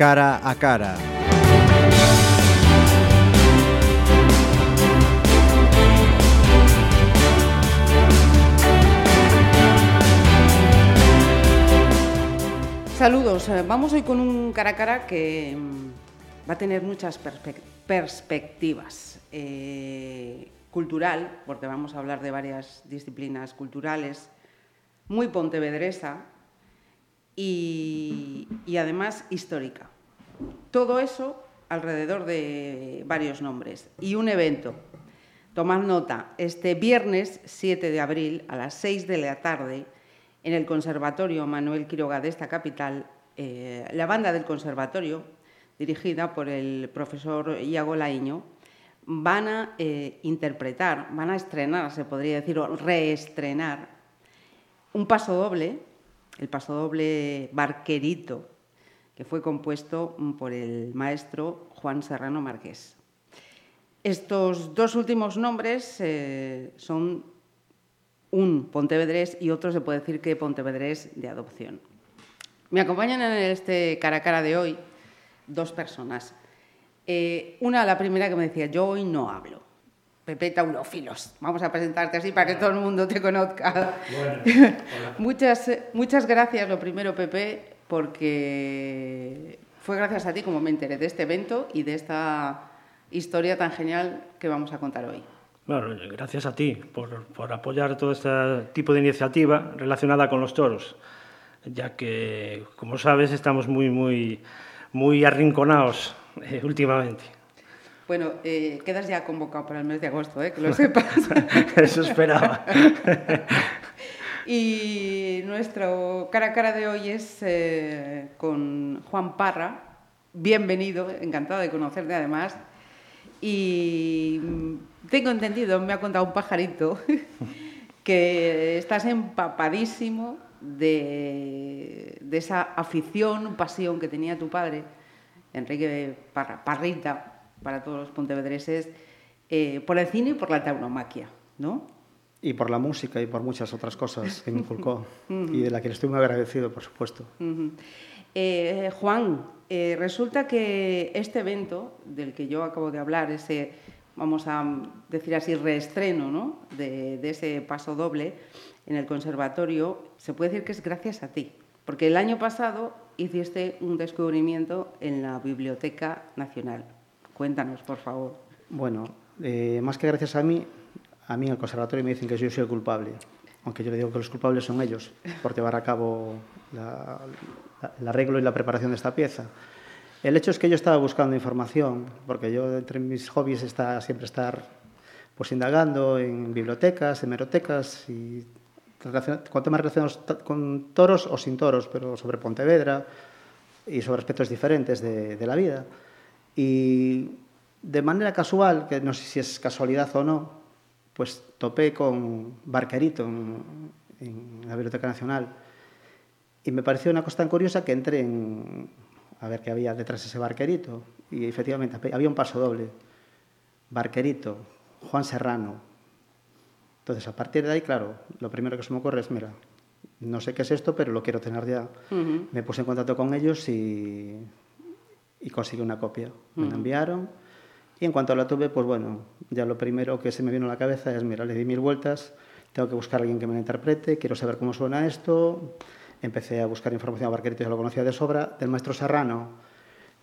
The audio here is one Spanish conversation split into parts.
Cara a Cara. Saludos, eh, vamos hoy con un cara a cara que mm, va a tener muchas perspectivas. Eh, cultural, porque vamos a hablar de varias disciplinas culturales, muy pontevedresa y, además histórica. Todo eso alrededor de varios nombres y un evento. Tomad nota, este viernes 7 de abril a las 6 de la tarde en el Conservatorio Manuel Quiroga de esta capital, eh, la banda del conservatorio, dirigida por el profesor Iago Laiño, van a eh, interpretar, van a estrenar, se podría decir, o reestrenar un paso doble, el paso doble Barquerito, que fue compuesto por el maestro Juan Serrano Marqués. Estos dos últimos nombres eh, son un pontevedrés y otro se puede decir que pontevedrés de adopción. Me acompañan en este cara a cara de hoy dos personas. Eh, una, la primera que me decía, yo hoy no hablo. Pepe Taulófilos. Vamos a presentarte así para que todo el mundo te conozca. muchas, muchas gracias, lo primero, Pepe, porque fue gracias a ti como me enteré de este evento y de esta historia tan genial que vamos a contar hoy. Bueno, gracias a ti por, por apoyar todo este tipo de iniciativa relacionada con los toros, ya que, como sabes, estamos muy, muy, muy arrinconados eh, últimamente. Bueno, eh, quedas ya convocado para el mes de agosto, ¿eh? que lo sepas. Eso esperaba. y nuestro cara a cara de hoy es eh, con Juan Parra. Bienvenido, encantado de conocerte además. Y tengo entendido, me ha contado un pajarito, que estás empapadísimo de, de esa afición, pasión que tenía tu padre Enrique Parrita, para todos los pontevedreses, eh, por el cine y por la tauromaquia, ¿no? Y por la música y por muchas otras cosas que me inculcó y de la que le estoy muy agradecido, por supuesto. Eh, Juan, eh, resulta que este evento del que yo acabo de hablar, ese, vamos a decir así, reestreno ¿no? de, de ese paso doble en el conservatorio, se puede decir que es gracias a ti. Porque el año pasado hiciste un descubrimiento en la Biblioteca Nacional. Cuéntanos, por favor. Bueno, eh, más que gracias a mí, a mí en el conservatorio me dicen que yo soy el culpable, aunque yo le digo que los culpables son ellos, por llevar a cabo la, la, el arreglo y la preparación de esta pieza. El hecho es que yo estaba buscando información, porque yo entre mis hobbies está siempre estar pues indagando en bibliotecas, hemerotecas y con temas relacionados con toros o sin toros, pero sobre Pontevedra y sobre aspectos diferentes de, de la vida. Y de manera casual, que no sé si es casualidad o no, pues topé con Barquerito en, en la Biblioteca Nacional y me pareció una cosa tan curiosa que entré en, a ver qué había detrás de ese barquerito y efectivamente había un paso doble. Barquerito, Juan Serrano, entonces, a partir de ahí, claro, lo primero que se me ocurre es, mira, no sé qué es esto, pero lo quiero tener ya. Uh -huh. Me puse en contacto con ellos y, y conseguí una copia. Me la enviaron y en cuanto la tuve, pues bueno, ya lo primero que se me vino a la cabeza es, mira, le di mil vueltas, tengo que buscar a alguien que me la interprete, quiero saber cómo suena esto. Empecé a buscar información a Barquerito, ya lo conocía de sobra. Del maestro Serrano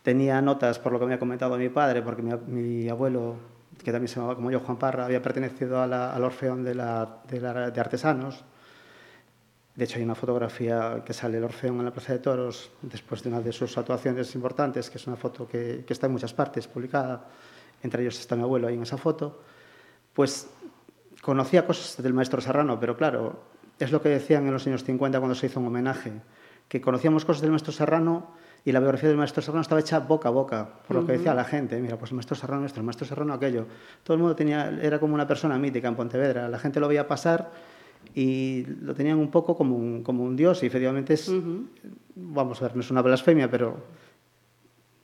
tenía notas por lo que me había comentado mi padre, porque mi, mi abuelo que también se llamaba como yo, Juan Parra, había pertenecido a la, al Orfeón de, la, de, la, de, Artesanos. De hecho, hay una fotografía que sale el Orfeón en la Plaza de Toros después de una de sus actuaciones importantes, que es una foto que, que está en muchas partes publicada, entre ellos está mi abuelo ahí en esa foto. Pues conocía cosas del maestro Serrano, pero claro, es lo que decían en los años 50 cuando se hizo un homenaje, que conocíamos cosas del maestro Serrano y la biografía del maestro Serrano estaba hecha boca a boca, por lo que decía la gente. Mira, pues el maestro Serrano esto, el maestro Serrano aquello. Todo el mundo tenía, era como una persona mítica en Pontevedra. La gente lo veía pasar y lo tenían un poco como un, como un dios. Y efectivamente es, uh -huh. vamos a ver, no es una blasfemia, pero...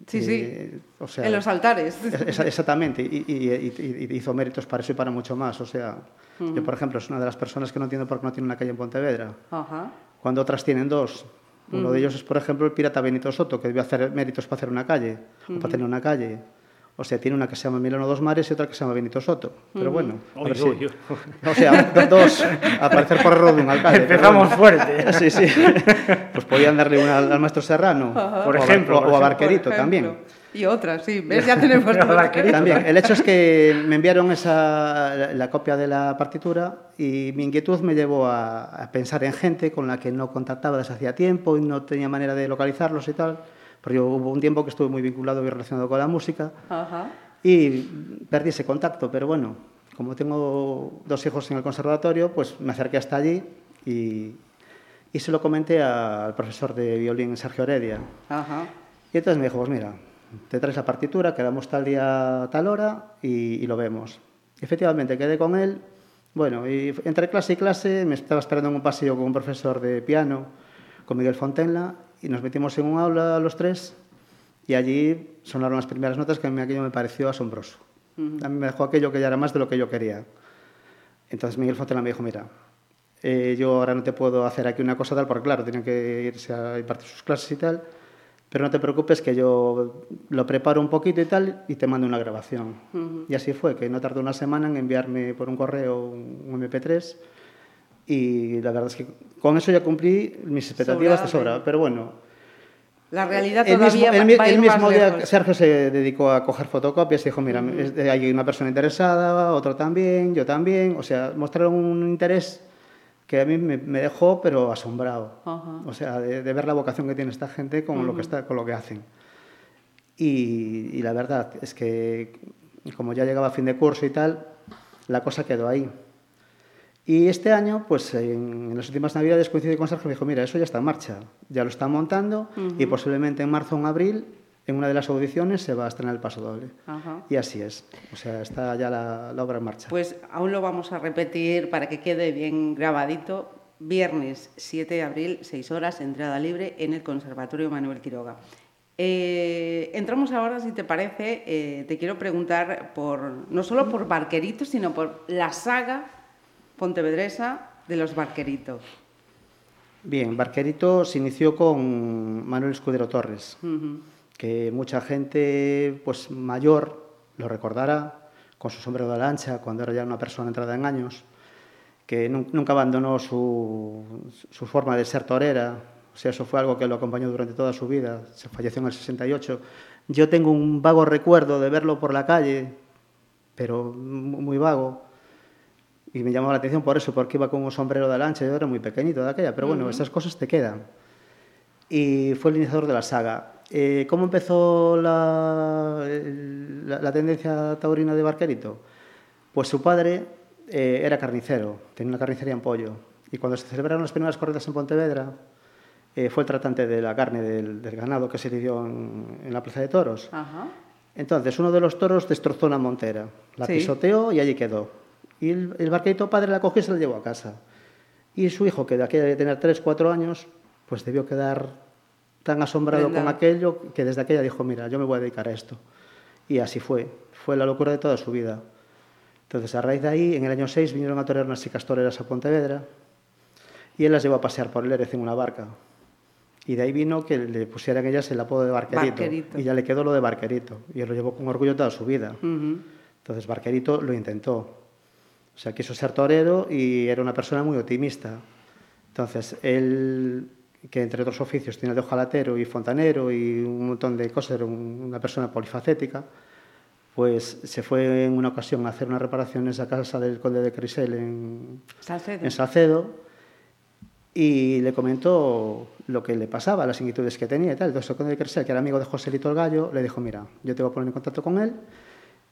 Sí, sí, eh, o sea, en los altares. Es, exactamente, y, y, y, y, hizo méritos para eso y para mucho más. O sea, uh -huh. yo, por ejemplo, es una de las personas que no entiendo por qué no tiene una calle en Pontevedra. Uh -huh. Cuando otras tienen dos, Uno de ellos es, por ejemplo, el pirata Benito Soto, que debió hacer méritos para hacer una calle, o para tener una calle. O sea, tiene una que se llama Milano Dos Mares y otra que se llama Benito Soto. Pero bueno, a ver uy, si-. O sea, do- dos a aparecer por error de un alcalde. Empezamos bueno. fuerte. Sí, sí. Pues podían darle una al, maestro Serrano. Por o a- ejemplo, O, por o a. Barquerito también. Y otras, sí. ¿Ves? Ya tenemos. También. El hecho es que me enviaron esa, la, la copia de la partitura y mi inquietud me llevó a, a pensar en gente con la que no contactaba desde hacía tiempo y no tenía manera de localizarlos y tal. Porque yo hubo un tiempo que estuve muy vinculado y relacionado con la música Ajá. y perdí ese contacto, pero bueno, como tengo dos hijos en el conservatorio, pues me acerqué hasta allí y, y se lo comenté al profesor de violín Sergio Heredia. Ajá. Y entonces me dijo, pues mira, te traes la partitura, quedamos tal día, tal hora y, y lo vemos. Efectivamente, quedé con él. Bueno, y entre clase y clase me estaba esperando en un pasillo con un profesor de piano, con Miguel Fontenla, y nos metimos en un aula los tres y allí sonaron las primeras notas que a mí aquello me pareció asombroso. A mí me dejó aquello que ya era más de lo que yo quería. Entonces Miguel Fontenla me dijo, mira, eh, yo ahora no te puedo hacer aquí una cosa tal, porque claro, tienen que irse a impartir sus clases y tal, pero no te preocupes que yo lo preparo un poquito y tal y te mando una grabación. Y así fue, que no tardó una semana en enviarme por un correo un MP3 y la verdad es que con eso ya cumplí mis expectativas de sobra, pero bueno. La realidad El todavía mismo, el va ir el mismo más día lejos. Sergio se dedicó a coger fotocopias y dijo, mira, hay una persona interesada, otro también, yo también. O sea, mostraron un interés que a mí me, me dejó, pero asombrado. Ajá. O sea, de, de ver la vocación que tiene esta gente con, lo, que está, con lo que hacen. Y, y la verdad es que, como ya llegaba a fin de curso y tal, la cosa quedó ahí. Y este año, pues en, en las últimas navidades coincidí con Sergio me dijo, mira, eso ya está en marcha, ya lo están montando y posiblemente en marzo o en abril, en una de las audiciones, se va a estrenar el paso doble. Y así es, o sea, está ya la, la obra en marcha. Pues aún lo vamos a repetir para que quede bien grabadito. Viernes 7 de abril, 6 horas, entrada libre en el Conservatorio Manuel Quiroga. Eh, entramos ahora, si te parece, eh, te quiero preguntar por no solo por Barqueritos, sino por la saga pontevedresa de los Barqueritos. Bien, Barquerito se inició con Manuel Escudero Torres. Que mucha gente pues mayor lo recordará con su sombrero de lancha cuando era ya una persona entrada en años que nun- nunca abandonó su, su forma de ser torera o sea eso fue algo que lo acompañó durante toda su vida se falleció en el 68 yo tengo un vago recuerdo de verlo por la calle pero mu- muy vago y me llamaba la atención por eso porque iba con un sombrero de lancha yo era muy pequeñito de aquella pero bueno esas cosas te quedan y fue el iniciador de la saga. Eh, ¿Cómo empezó la, la- la tendencia taurina de Barquerito? Pues su padre eh, era carnicero, tenía una carnicería en pollo. Y cuando se celebraron las primeras corridas en Pontevedra, eh, fue el tratante de la carne del, del ganado que se lidió en, en la Plaza de Toros. Entonces, uno de los toros destrozó una montera, la Sí. pisoteó y allí quedó. Y el, el barquerito padre la cogió y se la llevó a casa. Y su hijo, que de aquella de tener 3, 4 años, pues debió quedar tan asombrado con aquello que desde aquella dijo, mira, yo me voy a dedicar a esto. Y así fue. Fue la locura de toda su vida. Entonces, a raíz de ahí, en el año 6 vinieron a torear unas chicas toreras a Pontevedra y él las llevó a pasear por el Erez en una barca. Y de ahí vino que le pusieran ellas el apodo de Barquerito. Barquerito. Y ya le quedó lo de Barquerito. Y él lo llevó con orgullo toda su vida. Ujú. Entonces Barquerito lo intentó. O sea, quiso ser torero y era una persona muy optimista. Entonces, él, que entre otros oficios tiene de ojalatero y fontanero y un montón de cosas, era un- una persona polifacética, pues se fue en una ocasión a hacer unas reparaciones a casa del conde de Crisel en, Salcedo. en Salcedo y le comentó lo que le pasaba, las inquietudes que tenía y tal. Entonces el conde de Crisel, que era amigo de Joselito el Gallo, le dijo, mira, yo te voy a poner en contacto con él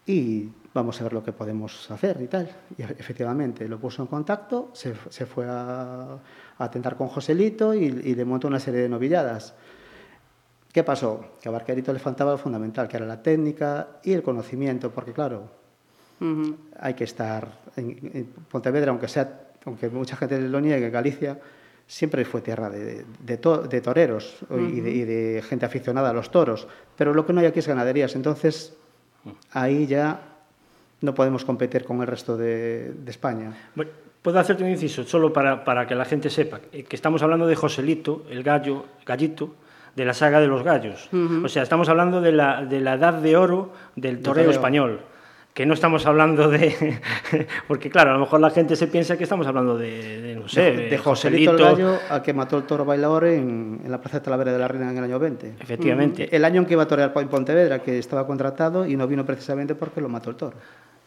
y vamos a ver lo que podemos hacer y tal. Y e- efectivamente lo puso en contacto, se, se fue a, a atentar con Joselito y, y le montó una serie de novilladas. ¿Qué pasó? Que a Barquerito le faltaba lo fundamental, que era la técnica y el conocimiento, porque claro, hay que estar en, en Pontevedra, aunque sea, aunque mucha gente lo niegue, Galicia siempre fue tierra de, de to- de toreros y, de, y de gente aficionada a los toros, pero lo que no hay aquí es ganaderías, entonces ahí ya no podemos competir con el resto de, de España. Bueno, Puedo hacerte un inciso, solo para, para que la gente sepa, eh, que estamos hablando de Joselito, el gallo, gallito, de la saga de los gallos. Uh -huh. O sea, estamos hablando de la, de la edad de oro del toreo, toreo. español que no estamos hablando de... porque claro, a lo mejor la gente se piensa que estamos hablando de, de no sé, de, de Joselito el Gallo a que mató el toro bailador en, en, la Plaza de Talavera de la Reina en el año 20. Efectivamente. El año en que iba a torear en Pontevedra, que estaba contratado y no vino precisamente porque lo mató el toro.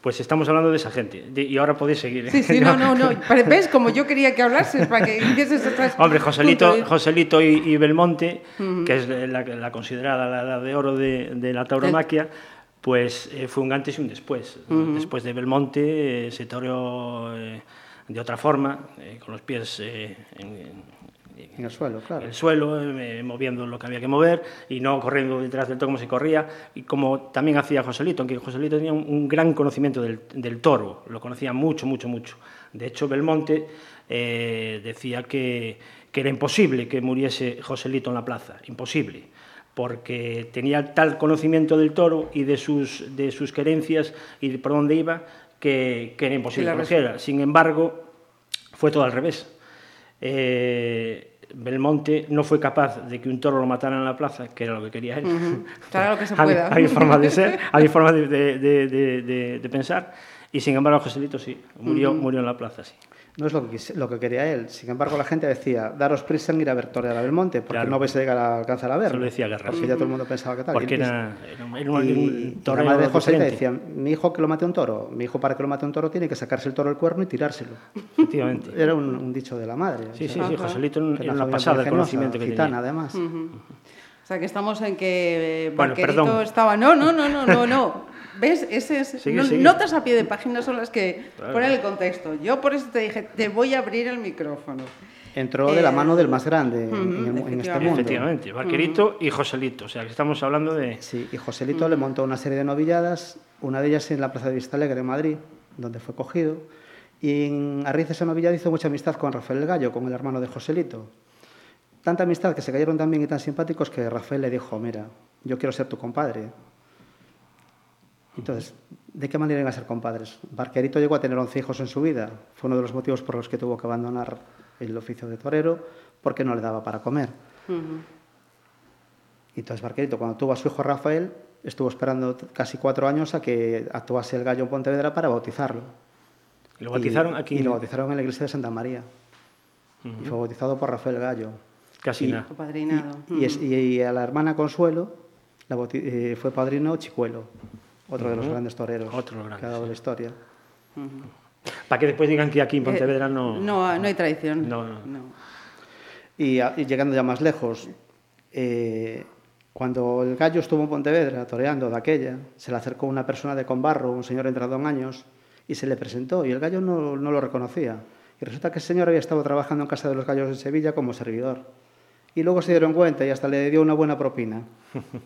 Pues estamos hablando de esa gente. Y ahora podéis seguir. ¿eh? Sí, sí, no, no, no. ¿Ves? Como yo quería que hablases, para que empieces otras Hombre, Joselito, Joselito y, y Belmonte, uh -huh. que es la, la, considerada la edad de oro de, de la tauromaquia, pues eh, fue un antes y un después. Uh -huh. Después de Belmonte eh, se toreó eh, de otra forma, con los pies en, en el suelo, claro. En el suelo, moviendo lo que había que mover y no corriendo detrás del toro como se corría, y como también hacía Joselito, aunque Joselito tenía un, un gran conocimiento del, del, toro, lo conocía mucho, mucho, mucho. De hecho, Belmonte decía que, que era imposible que muriese Joselito en la plaza, imposible porque tenía tal conocimiento del toro y de sus, de sus querencias y de por dónde iba que, que era imposible que cogiera. Sin embargo, fue todo al revés. Eh, Belmonte no fue capaz de que un toro lo matara en la plaza, que era lo que quería él. Uh -huh. Claro que se pueda. hay, hay formas de ser, hay formas de, de, de, pensar, y sin embargo Joselito sí, murió, uh -huh. murió en la plaza, sí. No es lo que, lo que quería él. Sin embargo, la gente decía, daros prisa en ir a ver torear a Belmonte, porque claro. no vais a llegar a alcanzar a ver. Eso lo decía Guerra. Porque ya todo el mundo pensaba que tal. Porque era, era, un, y, un toro y la madre de José le decía, mi hijo que lo mate un toro, mi hijo para que lo mate un toro tiene que sacarse el toro del cuerno y tirárselo. Efectivamente. Era un, un dicho de la madre. Sí, sí, sí, Joselito era una pasada el conocimiento que gitana, tenía. además. Uh -huh. O sea, que estamos en que bueno, Barquerito perdón. estaba... No, no, no, no, no, no. ¿Ves? Ese es... Sigue, no, sigue. Notas a pie de página son las que Claro. ponen el contexto. Yo por eso te dije, te voy a abrir el micrófono. Entró de la Eh, mano del más grande ujú, en, el- en este efectivamente. mundo. Efectivamente, Vaquerito y Joselito. O sea, que estamos hablando de... Sí, y Joselito le montó una serie de novilladas, una de ellas en la Plaza de Vista Alegre, en Madrid, donde fue cogido. Y en, a raíz de esa novillada hizo mucha amistad con Rafael el Gallo, con el hermano de Joselito. Tanta amistad que se cayeron tan bien y tan simpáticos que Rafael le dijo, mira, yo quiero ser tu compadre. Entonces, ¿de qué manera iban a ser compadres? Barquerito llegó a tener 11 hijos en su vida. Fue uno de los motivos por los que tuvo que abandonar el oficio de torero, porque no le daba para comer. Ujú. Y entonces Barquerito, cuando tuvo a su hijo Rafael, estuvo esperando casi cuatro años a que actuase el gallo en Pontevedra para bautizarlo. Lo bautizaron Y- aquí. Y lo bautizaron en la iglesia de Santa María. Y fue bautizado por Rafael Gallo. Casi y- nada. Y, es- y a la hermana Consuelo la bauti- eh, fue padrino Chicuelo, otro de los grandes toreros Otro de los que ha dado la historia. Para que después digan que aquí en Pontevedra Eh, no... no, no hay tradición. No, no. Y, a- y llegando ya más lejos, eh, cuando el gallo estuvo en Pontevedra toreando de aquella, se le acercó una persona de Conbarro, un señor entrado en años, y se le presentó, y el gallo no, no lo reconocía. Y resulta que el señor había estado trabajando en Casa de los Gallos en Sevilla como servidor. Y luego se dieron cuenta y hasta le dio una buena propina.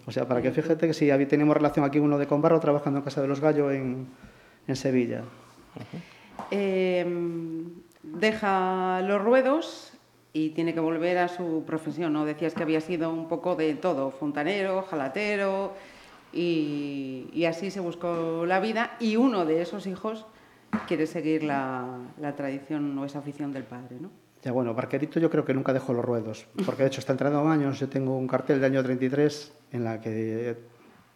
O sea, para que fíjate que si había- teníamos relación aquí uno de Conbarro trabajando en Casa de los Gallos en, Sevilla. Eh, deja los ruedos y tiene que volver a su profesión, ¿no? Decías que había sido un poco de todo, fontanero, jalatero, y, y así se buscó la vida, y uno de esos hijos quiere seguir la, la tradición o esa afición del padre, ¿no? Ya bueno, Barquerito yo creo que nunca dejó los ruedos, porque de hecho está entrando en años, yo tengo un cartel del año 33 en la que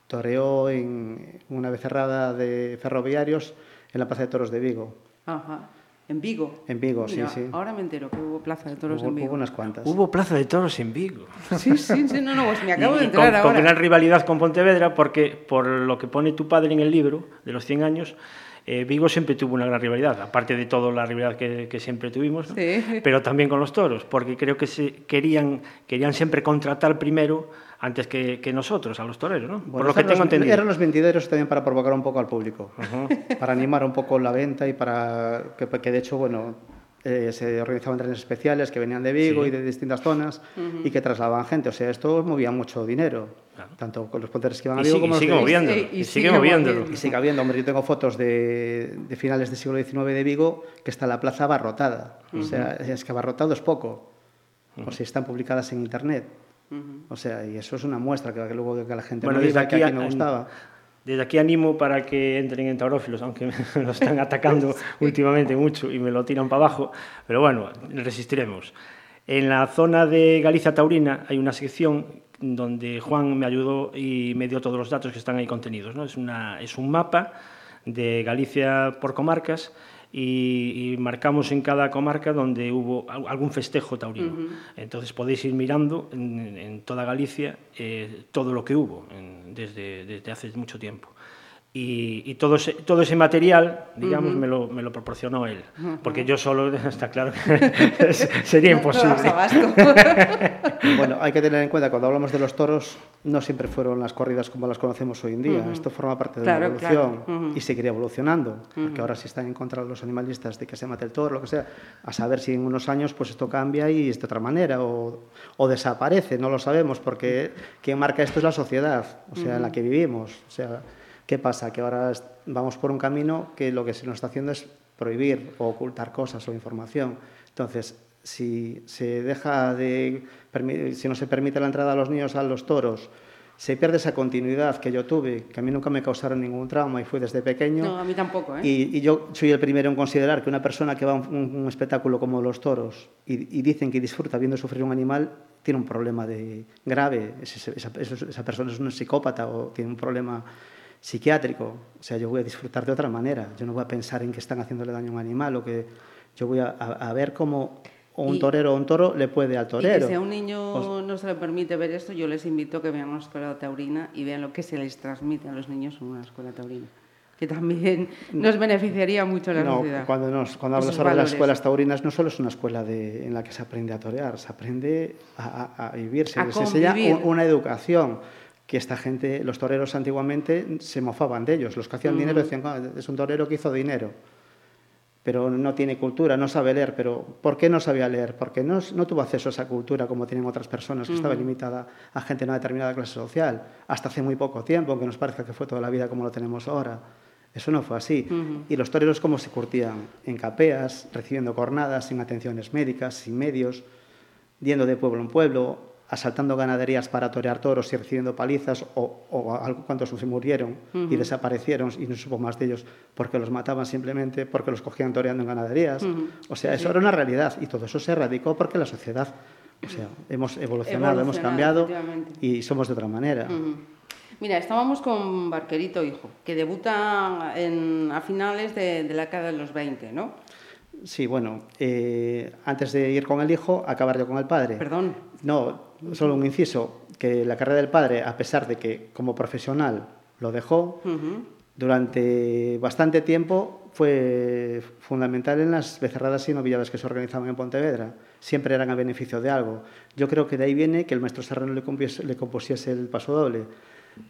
toreó en una becerrada de ferroviarios en la Plaza de Toros de Vigo. Ajá. En Vigo. En Vigo, sí, Mira, sí. Ahora me entero que hubo plaza de toros Hubo, en Vigo. hubo unas cuantas. Hubo Plaza de Toros en Vigo. Sí, sí, sí, no, no, pues me acabo Y- de enterar con, con ahora. gran rivalidad con Pontevedra, porque por lo que pone tu padre en el libro de los 100 años, eh, Vigo siempre tuvo una gran rivalidad, aparte de toda la rivalidad que, que siempre tuvimos, ¿no? Sí. pero también con los toros, porque creo que se querían, querían siempre contratar primero antes que, que nosotros, a los toreros, ¿no? por Bueno, lo que tengo los, entendido. Eran los vendideros también para provocar un poco al público, para animar un poco la venta y para que, que de hecho, bueno, eh, se organizaban trenes especiales que venían de Vigo Sí. y de distintas zonas y que trasladaban gente. O sea, esto movía mucho dinero, tanto con los ponteros que iban a Y Vigo sigue, como y los sigue que- moviéndolo, y- y, y sigue moviéndolo. Y sigue habiendo, hombre, yo tengo fotos de, de finales del siglo XIX de Vigo que está la plaza abarrotada. O sea, es que abarrotado es poco. O si están publicadas en internet. O sea, y eso es una muestra que, que luego que la gente Bueno, no desde iba, que aquí aquí no a- gustaba. Desde aquí animo para que entren en taurófilos, aunque me lo están atacando últimamente mucho y me lo tiran para abajo, pero bueno, resistiremos. En la zona de Galicia Taurina hay una sección donde Juan me ayudó y me dio todos los datos que están ahí contenidos. ¿no? Es, una, es un mapa de Galicia por comarcas y, y, marcamos en cada comarca donde hubo algún festejo taurino. Uh -huh. Entonces podéis ir mirando en, en toda Galicia eh, todo lo que hubo en, desde, desde hace mucho tiempo. Y, y todo, ese, todo ese material, digamos, uh -huh. me, lo, me lo proporcionó él. Uh -huh. Porque yo solo, está claro que sería imposible. bueno, hay que tener en cuenta, cuando hablamos de los toros, no siempre fueron las corridas como las conocemos hoy en día. Uh -huh. Esto forma parte de claro, la evolución claro. uh -huh. y seguiría evolucionando. Porque ahora si están en contra los animalistas de que se mate el toro, lo que sea, a saber si en unos años pues esto cambia y es de otra manera o, o desaparece, no lo sabemos, porque quien marca esto es la sociedad, o sea, en la que vivimos. O sea, ¿Qué pasa? Que ahora vamos por un camino que lo que se nos está haciendo es prohibir o ocultar cosas o información. Entonces, si se deja de, si no se permite la entrada a los niños a los toros, se pierde esa continuidad que yo tuve, que a mí nunca me causaron ningún trauma y fui desde pequeño. No, a mí tampoco. ¿eh? Y, y yo soy el primero en considerar que una persona que va a un, un espectáculo como los toros y, y, dicen que disfruta viendo sufrir un animal, tiene un problema de, grave. Esa, esa, esa persona es una psicópata o tiene un problema psiquiátrico. O sea, yo voy a disfrutar de otra manera. Yo no voy a pensar en que están haciéndole daño a un animal o que yo voy a, a, a ver cómo un y, torero o un toro le puede al torero. Y que si a un niño no se le permite ver esto, yo les invito a que vean una escuela taurina y vean lo que se les transmite a los niños en una escuela taurina que también nos beneficiaría mucho la no, sociedad. Cuando, nos, cuando hablas sobre las escuelas taurinas, no solo es una escuela de, en la que se aprende a torear, se aprende a, a, a vivir, se a les enseña una educación que esta gente, los toreros antiguamente se mofaban de ellos. Los que hacían dinero decían, ah, es un torero que hizo dinero, pero no tiene cultura, no sabe leer. Pero ¿por qué no sabía leer? Porque no, no tuvo acceso a esa cultura como tienen otras personas, que estaba limitada a gente de una determinada clase social, hasta hace muy poco tiempo, aunque nos parezca que fue toda la vida como lo tenemos ahora. Eso no fue así. Uh -huh. Y los toreros, ¿cómo se curtían? En capeas, recibiendo cornadas, sin atenciones médicas, sin medios, yendo de pueblo en pueblo, asaltando ganaderías para torear toros y recibiendo palizas, o, o algo cuantos se murieron uh -huh. y desaparecieron y no supo más de ellos porque los mataban simplemente porque los cogían toreando en ganaderías. Uh -huh. O sea, eso sí. era una realidad y todo eso se erradicó porque la sociedad, o sea, hemos evolucionado, hemos cambiado y somos de otra manera. Uh -huh. Mira, estábamos con Barquerito Hijo, que debuta en, a finales de, de la década de los 20, ¿no? Sí, bueno, eh, antes de ir con el hijo, acabar yo con el padre. Perdón. No, solo un inciso, que la carrera del padre, a pesar de que como profesional lo dejó, uh -huh. durante bastante tiempo fue fundamental en las becerradas y novilladas que se organizaban en Pontevedra. Siempre eran a beneficio de algo. Yo creo que de ahí viene que el maestro Serrano le, compusiese, le compusiese el paso doble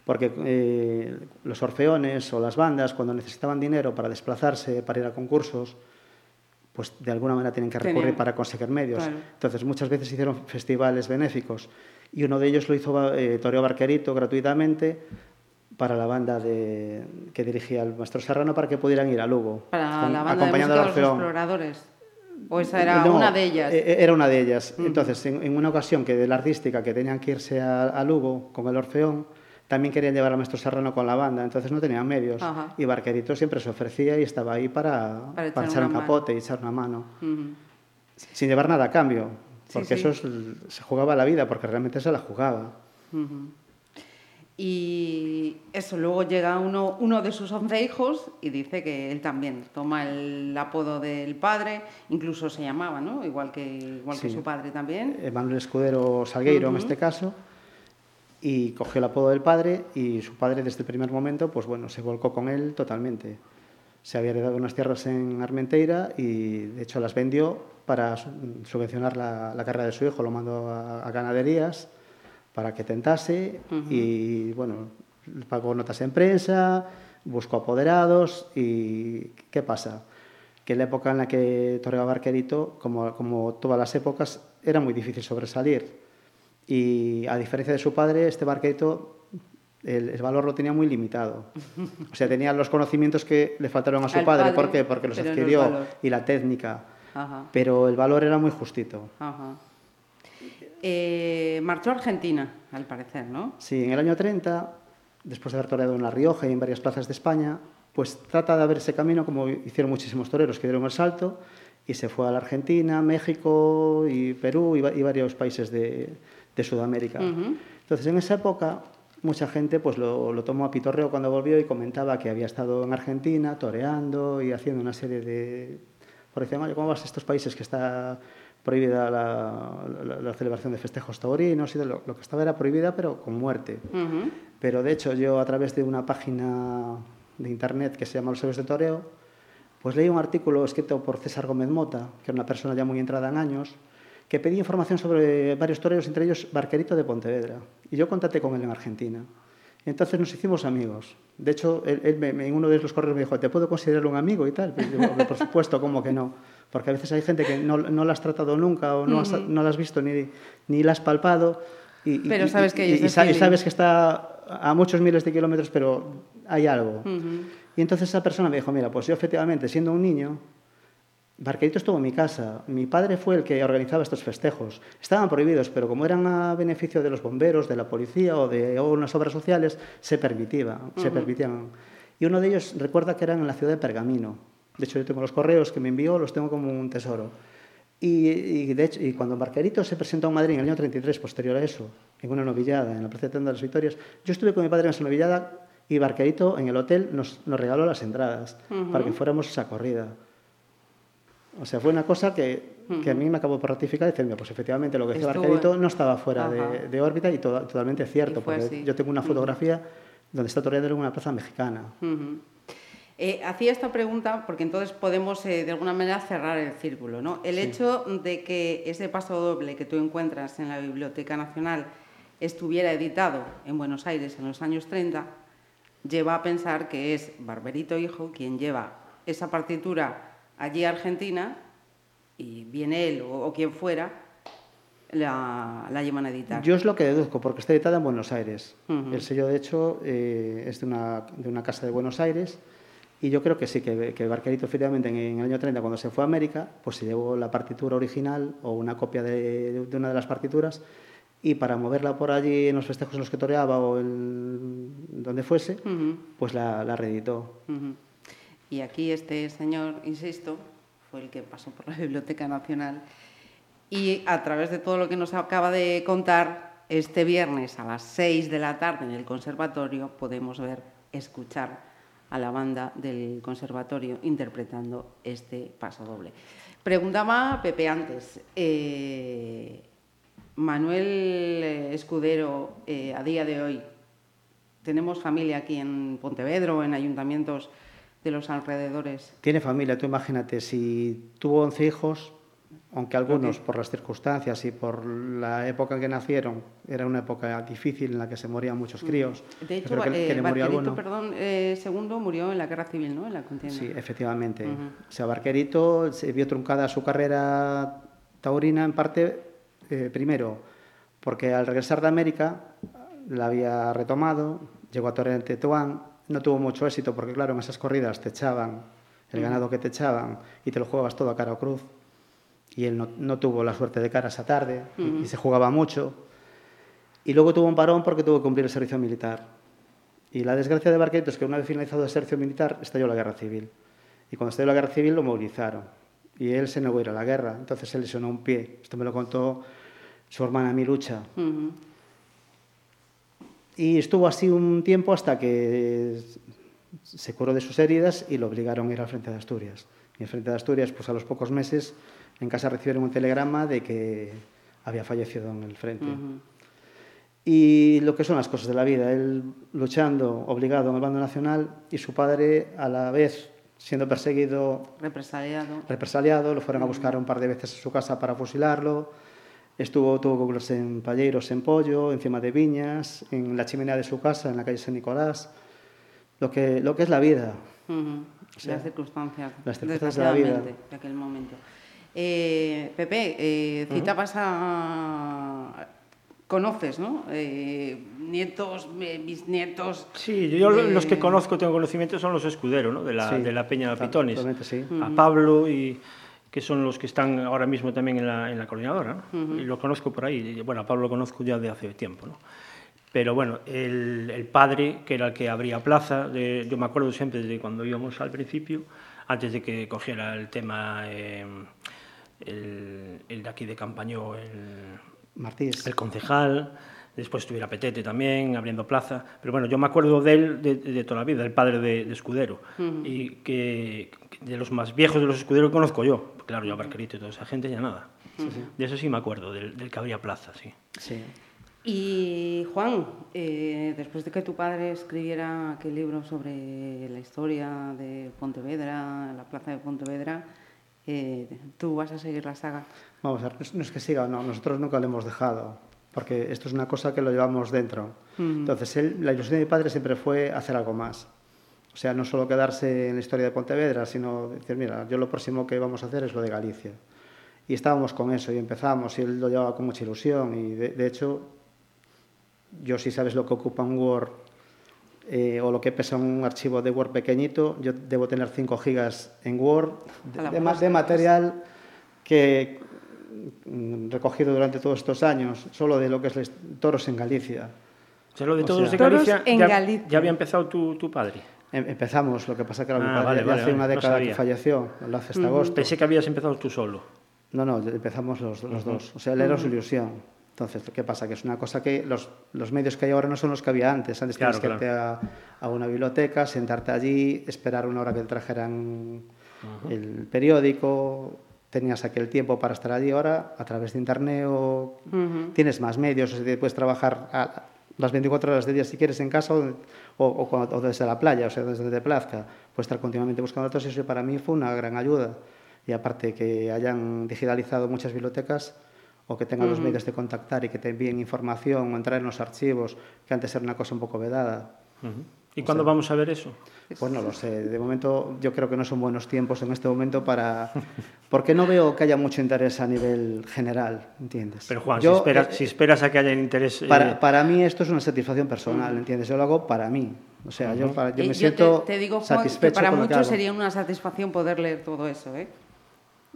porque eh, los orfeones o las bandas, cuando necesitaban dinero para desplazarse, para ir a concursos, pues de alguna manera tienen que recurrir Tenía. para conseguir medios. Claro. Entonces, muchas veces hicieron festivales benéficos y uno de ellos lo hizo eh, Toreo Barquerito gratuitamente para la banda de, que dirigía el maestro Serrano para que pudieran ir a Lugo. Para con, la banda acompañando de, de los exploradores. ¿O esa era no, una de ellas? Eh, era una de ellas. Mm. Entonces, en, en, una ocasión que de la artística que tenían que irse a, a Lugo con el Orfeón, también querían llevar a Maestro Serrano con la banda, entonces no tenían medios. Ajá. Y Barquerito siempre se ofrecía y estaba ahí para, para echar, para echar un capote mano. y echar una mano. Uh -huh. Sin llevar nada a cambio, porque sí, sí. eso es, se jugaba la vida, porque realmente se la jugaba. Uh -huh. Y eso, luego llega uno, uno de sus once hijos y dice que él también toma el apodo del padre, incluso se llamaba, ¿no? Igual que, igual sí. que su padre también. Manuel Escudero Salgueiro, uh -huh. en este caso y cogió el apodo del padre y su padre desde el primer momento pues bueno, se volcó con él totalmente. Se había heredado unas tierras en Armenteira y de hecho las vendió para subvencionar la, la carrera de su hijo, lo mandó a, a ganaderías para que tentase uh -huh. y bueno, pagó notas en prensa, buscó apoderados y ¿qué pasa? Que en la época en la que toreaba Barquerito, como, como todas las épocas, era muy difícil sobresalir y a diferencia de su padre, este barqueto el, el, valor lo tenía muy limitado. O sea, tenía los conocimientos que le faltaron a su padre. padre. ¿Por qué? Porque los adquirió no y la técnica. Ajá. Pero el valor era muy justito. Ajá. Eh, marchó a Argentina, al parecer, ¿no? Sí, en el año 30 después de haber toreado en La Rioja y en varias plazas de España, pues trata de abrir ese camino como hicieron muchísimos toreros que dieron el salto y se fue a la Argentina, México y Perú y, varios países de, Sudamérica. Entonces, en esa época, mucha gente pues lo, tomó a pitorreo cuando volvió y comentaba que había estado en Argentina toreando y haciendo una serie de... Por ejemplo, ¿cómo vas a estos países que está prohibida la, celebración de festejos taurinos? Y lo, que estaba era prohibida, pero con muerte. Pero de hecho, yo a través de una página de internet que se llama Los Héroes de Toreo, pues leí un artículo escrito por César Gómez Mota, que era una persona ya muy entrada en años, que pedía información sobre varios toreros, entre ellos Barquerito de Pontevedra. Y yo contacté con él en Argentina. Y entonces nos hicimos amigos. De hecho, él, en uno de los correos me dijo, ¿te puedo considerar un amigo y tal? por supuesto, ¿cómo que no? Porque a veces hay gente que no, no la has tratado nunca o no, no la has visto ni, ni la has palpado. Y, pero sabes que y, y sabes que está a muchos miles de kilómetros, pero hay algo. Y entonces esa persona me dijo, mira, pues yo efectivamente, siendo un niño, Barquerito estuvo en mi casa. Mi padre fue el que organizaba estos festejos. Estaban prohibidos, pero como eran a beneficio de los bomberos, de la policía o de unas obras sociales, se, permitía, se permitían. Y uno de ellos recuerda que eran en la ciudad de Pergamino. De hecho, yo tengo los correos que me envió, los tengo como un tesoro. Y, de hecho, y cuando Barquerito se presentó en Madrid en el año 33, posterior a eso, en una novillada, en la Plaza de las Victorias, yo estuve con mi padre en esa novillada y Barquerito en el hotel nos, nos regaló las entradas para que fuéramos a esa corrida. O sea, fue una cosa que, que a mí me acabó por ratificar diciendo, pues efectivamente lo que decía Barquerito no estaba fuera de, de, órbita y totalmente cierto, porque yo tengo una fotografía donde está toreando en una plaza mexicana. Eh, hacía esta pregunta porque entonces podemos eh, de alguna manera cerrar el círculo. ¿no? El hecho de que ese paso doble que tú encuentras en la Biblioteca Nacional estuviera editado en Buenos Aires en los años 30 lleva a pensar que es Barberito Hijo quien lleva esa partitura allí a Argentina y viene él o, quien fuera, la, la, llevan a editar. Yo es lo que deduzco, porque está editada en Buenos Aires. El sello, de hecho, eh, es de una, de una, casa de Buenos Aires. Y yo creo que sí, que, que Barquerito, efectivamente, en, el año 30, cuando se fue a América, pues se llevó la partitura original o una copia de, de una de las partituras y para moverla por allí en los festejos en los que toreaba o el, donde fuese, pues la, la reeditó. Y aquí este señor, insisto, fue el que pasó por la Biblioteca Nacional y a través de todo lo que nos acaba de contar, este viernes a las 6 de la tarde en el conservatorio podemos ver, escuchar a la banda del conservatorio interpretando este paso doble. Preguntaba Pepe antes, eh, Manuel eh, Escudero, eh, a día de hoy, tenemos familia aquí en Pontevedra o en ayuntamientos de los alrededores. Tiene familia, tú imagínate, si tuvo 11 hijos, aunque algunos por las circunstancias y por la época en que nacieron, era una época difícil en la que se morían muchos críos. De hecho, que, eh, Barquerito, perdón, eh, segundo murió en la guerra civil, ¿no? En la contienda. Sí, efectivamente. O sea, Barquerito se vio truncada su carrera taurina en parte eh, primero, porque al regresar de América la había retomado, llegó a Torre en Tetuán, no tuvo mucho éxito porque, claro, en esas corridas te echaban el ganado que te echaban y te lo jugabas todo a cara o cruz. Y él no, tuvo la suerte de cara esa tarde y, se jugaba mucho. Y luego tuvo un parón porque tuvo que cumplir el servicio militar. Y la desgracia de Barqueto es que una vez finalizado el servicio militar estalló la guerra civil. Y cuando estalló la guerra civil lo movilizaron. Y él se negó a ir a la guerra. Entonces él lesionó un pie. Esto me lo contó su hermana Milucha. Y estuvo así un tiempo hasta que se curó de sus heridas y lo obligaron a ir al frente de Asturias. Y en frente de Asturias, pues a los pocos meses, en casa recibieron un telegrama de que había fallecido en el frente. Y lo que son las cosas de la vida, él luchando, obligado en el bando nacional, y su padre a la vez siendo perseguido, represaliado, represaliado lo fueron a buscar un par de veces a su casa para fusilarlo Estuvo, tuvo los en Palleiros en Pollo, encima de Viñas, en la chimenea de su casa, en la calle San Nicolás. Lo que, lo que es la vida. las circunstancias. Las circunstancias de la vida. De aquel momento. Eh, Pepe, eh, citabas a... Conoces, ¿no? Eh, nietos, bisnietos. Sí, yo los que conozco, tengo conocimiento, son los escuderos, ¿no? De la, de la Peña de Pitones. Sí. A Pablo y que son los que están ahora mismo también en la, en la coordinadora, y lo conozco por ahí. Bueno, a Pablo lo conozco ya de hace tiempo. ¿no? Pero bueno, el, el, padre, que era el que abría plaza, de, yo me acuerdo siempre de cuando íbamos al principio, antes de que cogiera el tema eh, el, el, de aquí de Campañó, el, Martís. el concejal, después estuviera Petete también, abriendo plaza, pero bueno, yo me acuerdo de él de, de toda la vida, el padre de, de Escudero, uh -huh. y que, de los más viejos de los Escuderos que conozco yo, claro, yo a Barquerito y toda esa gente ya nada. De eso sí me acuerdo, del, del que abría plaza, sí. Sí. Y Juan, eh, después de que tu padre escribiera aquel libro sobre la historia de Pontevedra, la plaza de Pontevedra, eh, ¿tú vas a seguir la saga? Vamos a ver, no es que siga, no, nosotros nunca lo hemos dejado, porque esto es una cosa que lo llevamos dentro. Uh -huh. Entonces, él, la ilusión de mi padre siempre fue hacer algo más. O sea, no solo quedarse en la historia de Pontevedra, sino decir, mira, yo lo próximo que vamos a hacer es lo de Galicia. Y estábamos con eso y empezamos, y él lo llevaba con mucha ilusión, y de, de hecho yo si sabes lo que ocupa un Word eh, o lo que pesa un archivo de Word pequeñito, yo debo tener 5 gigas en Word de, de, de material que mm, recogido durante todos estos años, solo de lo que es toros en Galicia. O sea, lo de toros, o sea, de Galicia, en ya, Galicia. ya había empezado tu, tu padre. Em, empezamos, lo que pasa que era ah, vale, vale, hace una década no que falleció, lo hace hasta uh -huh. agosto. Pensé que habías empezado tú solo. No, no, empezamos los, los uh -huh. dos. O sea, él era su ilusión. Entonces, ¿qué pasa? Que es una cosa que los, los medios que hay ahora no son los que había antes. Antes claro, tenías que claro. irte a, a, una biblioteca, sentarte allí, esperar una hora que te trajeran uh -huh. el periódico, tenías aquel tiempo para estar allí. Ahora, a través de internet, o, tienes más medios, o sea, puedes trabajar a, las 24 horas del día si quieres en casa o, o, o, desde la playa, o sea, desde te plazca. Puedes estar continuamente buscando datos y eso para mí fue una gran ayuda. Y aparte que hayan digitalizado muchas bibliotecas, o que tengan uh -huh. los medios de contactar y que te envíen información o entrar en los archivos, que antes era una cosa un poco vedada. Uh -huh. ¿Y o cuándo sea, vamos a ver eso? Pues no lo sé. De momento yo creo que no son buenos tiempos en este momento para... Porque no veo que haya mucho interés a nivel general, ¿entiendes? Pero Juan, yo, si, esperas, eh, si esperas a que haya interés... Eh... Para, para mí esto es una satisfacción personal, ¿entiendes? Yo lo hago para mí. O sea, uh -huh. yo, para, yo me siento te, te digo, Juan, satisfecho que para muchos sería una satisfacción poder leer todo eso, ¿eh?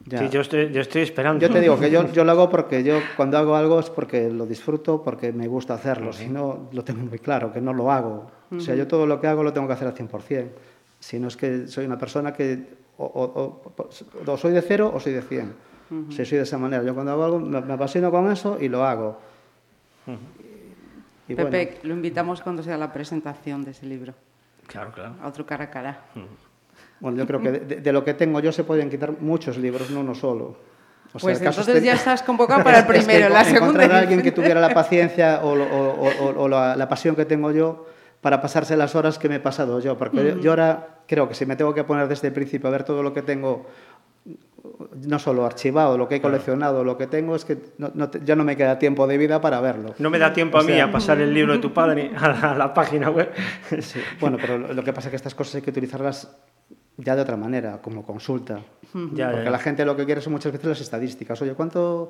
Ya. Sí, yo estoy, yo estoy esperando. Yo te digo que yo, yo lo hago porque yo cuando hago algo es porque lo disfruto, porque me gusta hacerlo. Uh -huh. Si no, lo tengo muy claro, que no lo hago. Uh -huh. O sea, yo todo lo que hago lo tengo que hacer al 100%. Si no es que soy una persona que o, o, o soy de cero o soy de 100. Uh -huh. Si soy de esa manera. Yo cuando hago algo me, me apasiono con eso y lo hago. Y, y Pepe, bueno. lo invitamos cuando sea la presentación de ese libro. Claro, claro. A otro cara a cara. Bueno, yo creo que de, de, lo que tengo yo se pueden quitar muchos libros, no uno solo. O sea, pues entonces ya estás convocado para el primero, es que la segunda. Encontrar a alguien que tuviera la paciencia o, o, o, o la, la, pasión que tengo yo para pasarse las horas que me he pasado yo. Porque uh -huh. yo ahora creo que si me tengo que poner desde el principio a ver todo lo que tengo no solo archivado, lo que he coleccionado, lo que tengo es que no, no ya no me queda tiempo de vida para verlo. No me da tiempo a mí a pasar el libro de tu padre a la, a la página web. Sí. Bueno, pero lo que pasa es que estas cosas hay que utilizarlas ya de otra manera, como consulta. Ya, Porque ya. la gente lo que quiere son muchas veces las estadísticas. Oye, ¿cuánto,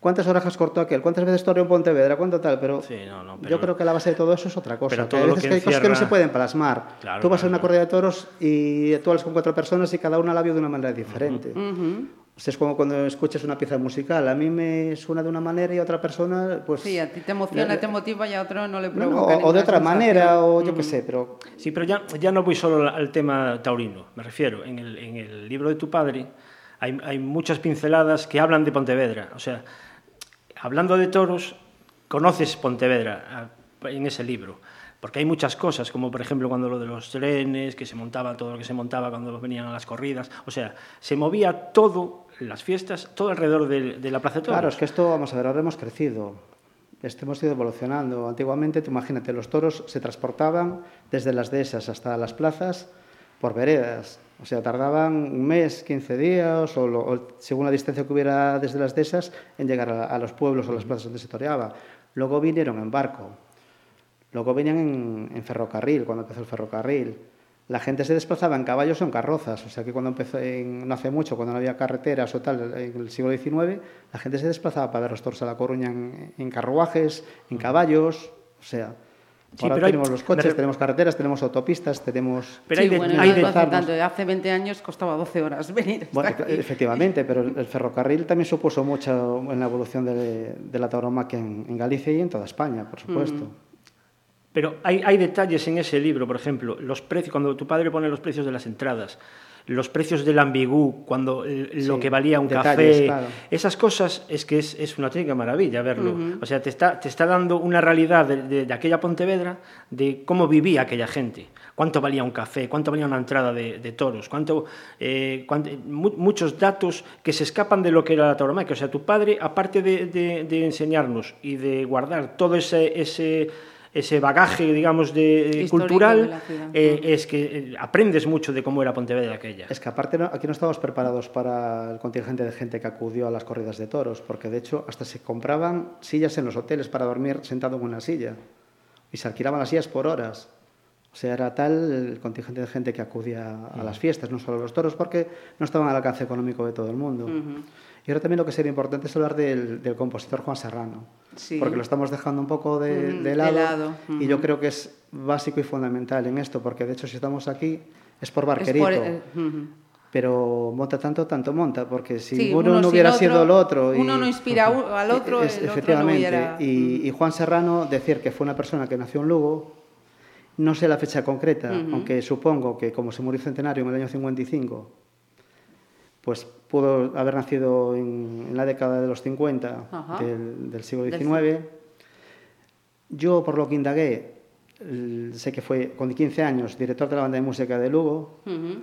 ¿cuántas orejas cortó aquel? ¿Cuántas veces torreó en Pontevedra? ¿Cuánto tal? Pero, sí, no, no, pero, yo creo que la base de todo eso es otra cosa. Pero todo hay veces que, que hay cosas que no se pueden plasmar. Claro, tú vas claro, a una corrida de toros y tú hablas con cuatro personas y cada una la vio de una manera diferente. Uh -huh. Sea, es como cuando escuchas una pieza musical. A mí me suena de una manera y a otra persona, pues... Sí, a ti te emociona, le, te motiva y a otro no le provoca no, o, o de otra manera, o yo mm. qué sé, pero... Sí, pero ya, ya no voy solo al tema taurino, me refiero. En el, en el libro de tu padre hay, hay muchas pinceladas que hablan de Pontevedra. O sea, hablando de toros, conoces Pontevedra en ese libro porque hay muchas cosas, como por ejemplo cuando lo de los trenes, que se montaba todo lo que se montaba cuando venían a las corridas, o sea, se movía todo, las fiestas, todo alrededor de, de la Plaza de Toros. Claro, es que esto, vamos a ver, ahora hemos crecido, este, hemos ido evolucionando. Antiguamente, tú imagínate, los toros se transportaban desde las dehesas hasta las plazas por veredas, o sea, tardaban un mes, 15 días, o, lo, o según la distancia que hubiera desde las dehesas, en llegar a, a los pueblos o las plazas donde se toreaba. Luego vinieron en barco, Luego venían en, en, ferrocarril, cuando empezó el ferrocarril. La gente se desplazaba en caballos o en carrozas, o sea que cuando empezó, en, no hace mucho, cuando no había carreteras o tal, en el siglo XIX, la gente se desplazaba para ver los toros a La Coruña en, en carruajes, en caballos, o sea... Sí, Ahora pero tenemos hay, los coches, tenemos carreteras, tenemos autopistas, tenemos... Pero hay, sí, bueno, hay de, hace, tanto, hace 20 años costaba 12 horas venir. Bueno, aquí. efectivamente, pero el, ferrocarril también supuso mucho en la evolución de, de la tauromaquia en, en, Galicia y en toda España, por supuesto. Mm. Pero hay, hay detalles en ese libro, por ejemplo, los precios, cuando tu padre pone los precios de las entradas, los precios del ambigú, cuando eh, lo Sí, que valía un detalles, café, claro. esas cosas es que es, es una auténtica maravilla verlo. O sea, te está, te está dando una realidad de, de- de aquella Pontevedra, de cómo vivía aquella gente. Cuánto valía un café, cuánto valía una entrada de, de toros, cuánto, eh, cuánto- mu- muchos datos que se escapan de lo que era la tauromaquia. O sea, tu padre, aparte de, enseñarnos y de guardar todo ese, ese, ese bagaje, digamos, de, Histórico cultural, de eh, es que eh, aprendes mucho de cómo era Pontevedra aquella. Es que aparte no- aquí no estábamos preparados para el contingente de gente que acudió a las corridas de toros, porque de hecho hasta se compraban sillas en los hoteles para dormir sentado en una silla y se alquilaban las sillas por horas. O sea, era tal el contingente de gente que acudía a las fiestas, no solo a los toros, porque no estaban al alcance económico de todo el mundo. Y ahora también lo que sería importante es hablar del, del compositor Juan Serrano, Sí. porque lo estamos dejando un poco de, Mm, de de lado, lado, y yo creo que es básico y fundamental en esto, porque de hecho si estamos aquí es por Es Barquerito. ujú. Pero monta tanto, tanto monta, porque si Sí, uno, uno no hubiera otro- sido el otro... Y, uno no inspira al otro, Es- el otro no efectivamente. hubiera- y, y Juan Serrano, decir que fue una persona que nació en Lugo, no sé la fecha concreta, aunque supongo que como se murió centenario en el año 55, pues pudo haber nacido en, en la década de los 50 Ajá. del, del siglo Del XIX. Yo, por lo que indagué, sé que fue con 15 años director de la banda de música de Lugo, Ujú.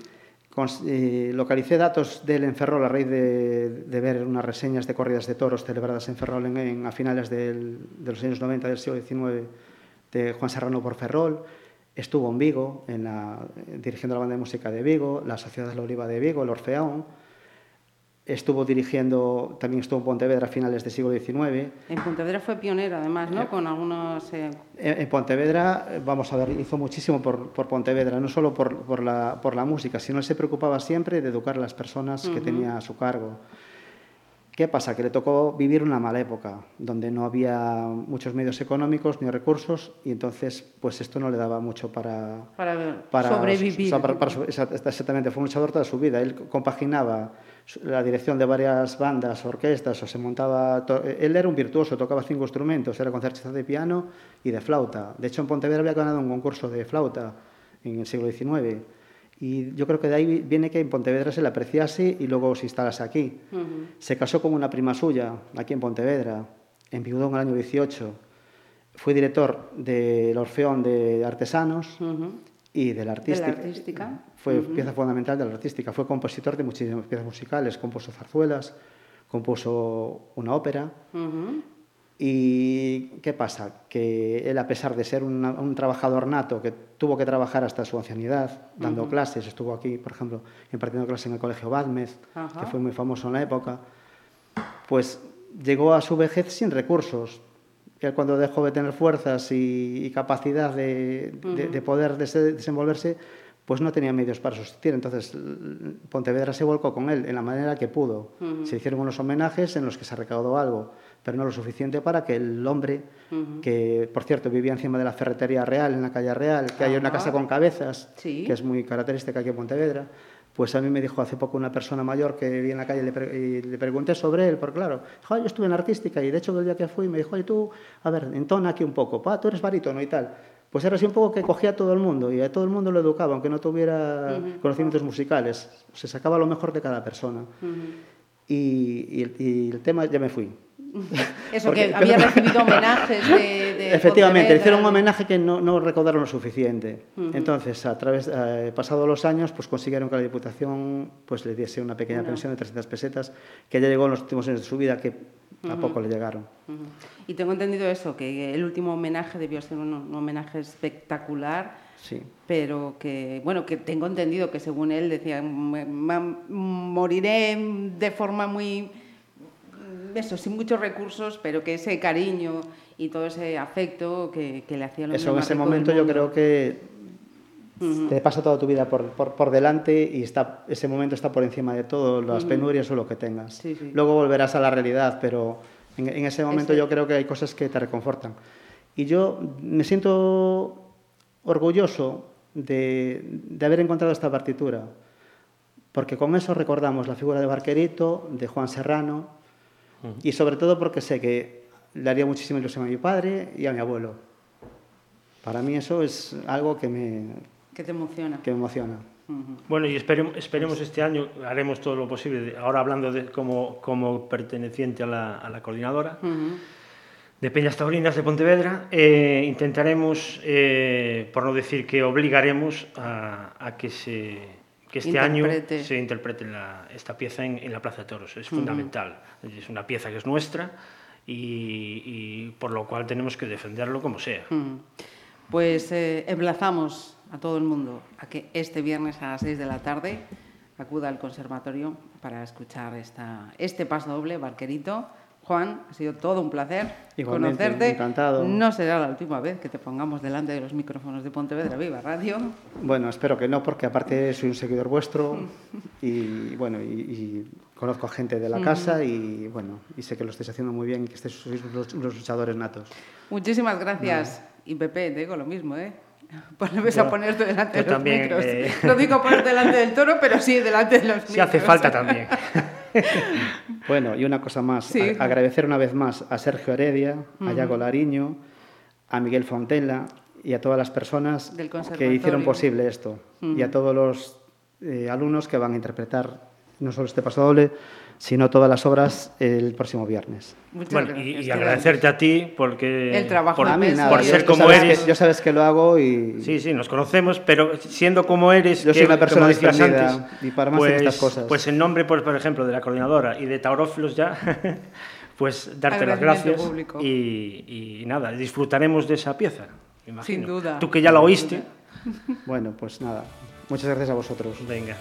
Cons- eh, localicé datos del en Ferrol a raíz de, de ver unas reseñas de corridas de toros celebradas en Ferrol en, en- a finales del- de los años 90 del siglo XIX de Juan Serrano por Ferrol. Estuvo en Vigo, en la- dirigiendo la banda de música de Vigo, la Sociedad de la Oliva de Vigo, el Orfeón. Estuvo dirigiendo, también estuvo en Pontevedra a finales del siglo XIX. En Pontevedra fue pionero, además, ¿no? Con algunos... eh, En en Pontevedra, eh, vamos a ver, hizo muchísimo por, por Pontevedra, no solo por, por la, por la música, sino él se preocupaba siempre de educar a las personas que Ujú. tenía a su cargo. ¿Qué pasa? Que le tocó vivir una mala época, donde no había muchos medios económicos ni recursos, y entonces, pues esto no le daba mucho para, para, para sobrevivir. para- exactamente, fue un luchador toda su vida. Él compaginaba la dirección de varias bandas, orquestas, o se montaba. Él era un virtuoso, tocaba cinco instrumentos, era concertista de piano y de flauta. De hecho, en Pontevedra había ganado un concurso de flauta en el siglo XIX. Y yo creo que de ahí viene que en Pontevedra se le apreciase y luego se instalase aquí. Se casó con una prima suya, aquí en Pontevedra, enviudó en el año 18. Fue director del Orfeón de Artesanos. Y de la artística. artística. Fue pieza fundamental de la artística. Fue compositor de muchísimas piezas musicales. Compuso zarzuelas, compuso una ópera. Ujú. ¿Y qué pasa? Que él, a pesar de ser una- un trabajador nato que tuvo que trabajar hasta su ancianidad, dando clases, estuvo aquí, por ejemplo, impartiendo clases en el Colegio Badmez, que fue muy famoso en la época, pues llegó a su vejez sin recursos. Él cuando dejó de tener fuerzas y, y capacidad de, de- de poder dese- desenvolverse, pues no tenía medios para subsistir. Entonces Pontevedra se volcó con él en la manera que pudo. Se hicieron unos homenajes en los que se recaudó algo, pero no lo suficiente para que el hombre, que por cierto vivía encima de la ferretería real, en la calle Real, que hay una casa con cabezas, Sí. que es muy característica aquí en Pontevedra, pues a mí me dijo hace poco una persona mayor que vi en la calle y le, pre- y le pregunté sobre él, porque claro, dijo, "Ah, yo estuve en artística y de hecho el día que fui me dijo, oye tú, a ver, entona aquí un poco, pa, tú eres barítono y tal. Pues era así un poco que cogía a todo el mundo y a todo el mundo lo educaba, aunque no tuviera conocimientos musicales. Se sacaba lo mejor de cada persona. y, y el, y el tema, ya me fui. Eso, Porque- que había recibido homenajes de... de Efectivamente, Pontevedra. hicieron un homenaje que no, no recaudaron lo suficiente. Entonces, a través, eh, pasados los años, pues consiguieron que la Diputación pues, le diese una pequeña pensión de 300 pesetas, que ya llegó en los últimos años de su vida, que a poco le llegaron. Y tengo entendido eso, que el último homenaje debió ser un, un homenaje espectacular, Sí. pero que, bueno, que tengo entendido que según él decía, "Me- ma- moriré de forma muy, eso, sin muchos recursos, pero que ese cariño y todo ese afecto que, que le hacía lo Eso en ese momento yo creo que te pasa toda tu vida por, por, por delante y está, ese momento está por encima de todo, las penurias o lo que tengas. Sí, sí. Luego volverás a la realidad, pero en, en ese momento Ese- yo creo que hay cosas que te reconfortan. Y yo me siento orgulloso de, de haber encontrado esta partitura, porque con eso recordamos la figura de Barquerito, de Juan Serrano, y sobre todo porque sé que le haría muchísima ilusión a mi padre y a mi abuelo. Para mí eso es algo que me, ¿Qué te emociona? que me emociona. Bueno, y esperemos, esperemos este año, haremos todo lo posible, ahora hablando de, como, como perteneciente a la, a la coordinadora Ujú. de Peñas Taurinas de Pontevedra, eh, intentaremos, eh, por no decir que obligaremos a, a que, se, que este Interprete. año se interprete la- esta pieza en, en la Plaza de Toros. Es fundamental, es una pieza que es nuestra y, y por lo cual tenemos que defenderlo como sea. Pues eh, emplazamos a todo el mundo a que este viernes a las 6 de la tarde acuda al conservatorio para escuchar esta, este paso doble, Barquerito. Juan, ha sido todo un placer Igualmente, conocerte. encantado. No será la última vez que te pongamos delante de los micrófonos de Pontevedra Viva Radio. Bueno, espero que no, porque aparte soy un seguidor vuestro y bueno, y, y conozco a gente de la casa y bueno, y sé que lo estáis haciendo muy bien y que estáis, sois unos, unos luchadores natos. Muchísimas gracias. Y Pepe, te digo lo mismo, ¿eh? Pues le ves a ponerte delante de los también, micros. eh. No digo poner delante del toro, pero sí delante de los micros. Si hace falta también. Bueno, y una cosa más, Sí. agradecer una vez más a Sergio Heredia, a Yago Lariño, a Miguel Fontela y a todas las personas Del que hicieron posible esto. Y a todos los eh, alumnos que van a interpretar no solo este paso doble, sino todas las obras el próximo viernes. Muchas Bueno, gracias. y, y agradecerte a ti porque El trabajo por, mí Pues nada, por yo- ser yo como sabes eres. que- yo sabes que lo hago y Sí, sí, nos conocemos, pero siendo como eres, Yo soy una persona desprendida antes, y para más en pues, estas cosas. Pues en nombre, por, por ejemplo, de la coordinadora y de Taurófilos ya, pues darte las gracias y, y nada, disfrutaremos de esa pieza. imagino. Sin duda. Tú que ya la oíste, bueno, pues nada, muchas gracias a vosotros. venga.